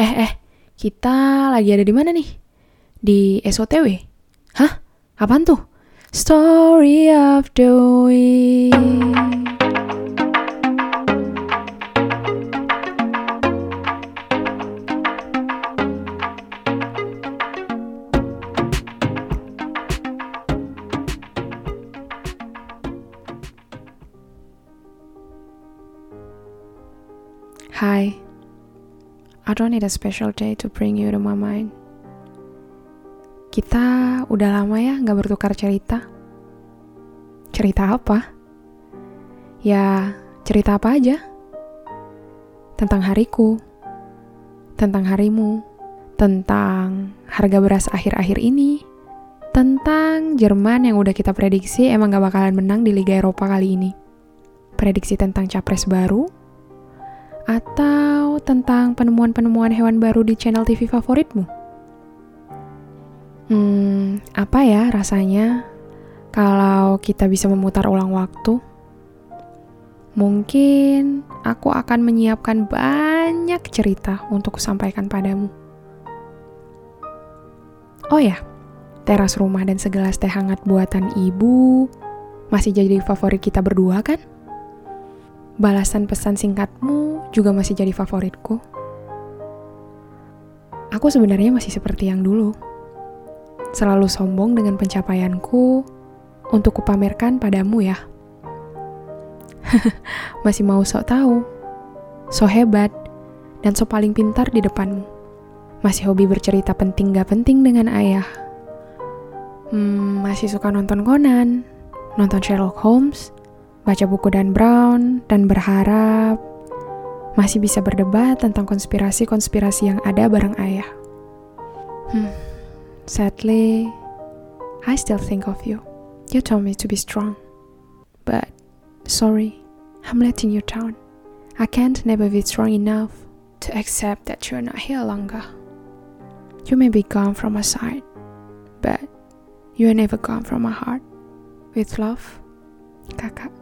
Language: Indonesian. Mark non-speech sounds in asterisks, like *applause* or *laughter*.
Eh, eh, kita lagi ada di mana nih? Di SOTW? Hah? Apaan tuh? Story of the Week. Hi. I don't need a special day to bring you to my mind. Kita udah lama ya nggak bertukar cerita. Cerita apa? Ya, cerita apa aja. Tentang hariku, tentang harimu, tentang harga beras akhir-akhir ini, tentang Jerman yang udah kita prediksi emang gak bakalan menang di Liga Eropa kali ini. Prediksi tentang capres baru, atau tentang penemuan-penemuan hewan baru di channel TV favoritmu? Hmm, apa ya rasanya kalau kita bisa memutar ulang waktu? Mungkin aku akan menyiapkan banyak cerita untuk kusampaikan padamu. Oh ya, teras rumah dan segelas teh hangat buatan ibu masih jadi favorit kita berdua kan? Balasan pesan singkatmu juga masih jadi favoritku. Aku sebenarnya masih seperti yang dulu. Selalu sombong dengan pencapaianku untuk kupamerkan padamu ya. *laughs* masih mau sok tahu, so hebat, dan so paling pintar di depanmu. Masih hobi bercerita penting gak penting dengan ayah. Hmm, masih suka nonton Conan, nonton Sherlock Holmes, baca buku Dan Brown, dan berharap masih bisa berdebat tentang konspirasi-konspirasi yang ada bareng ayah. Hmm, sadly, I still think of you. You told me to be strong. But, sorry, I'm letting you down. I can't never be strong enough to accept that you're not here longer. You may be gone from my side, but you are never gone from my heart. With love, kakak.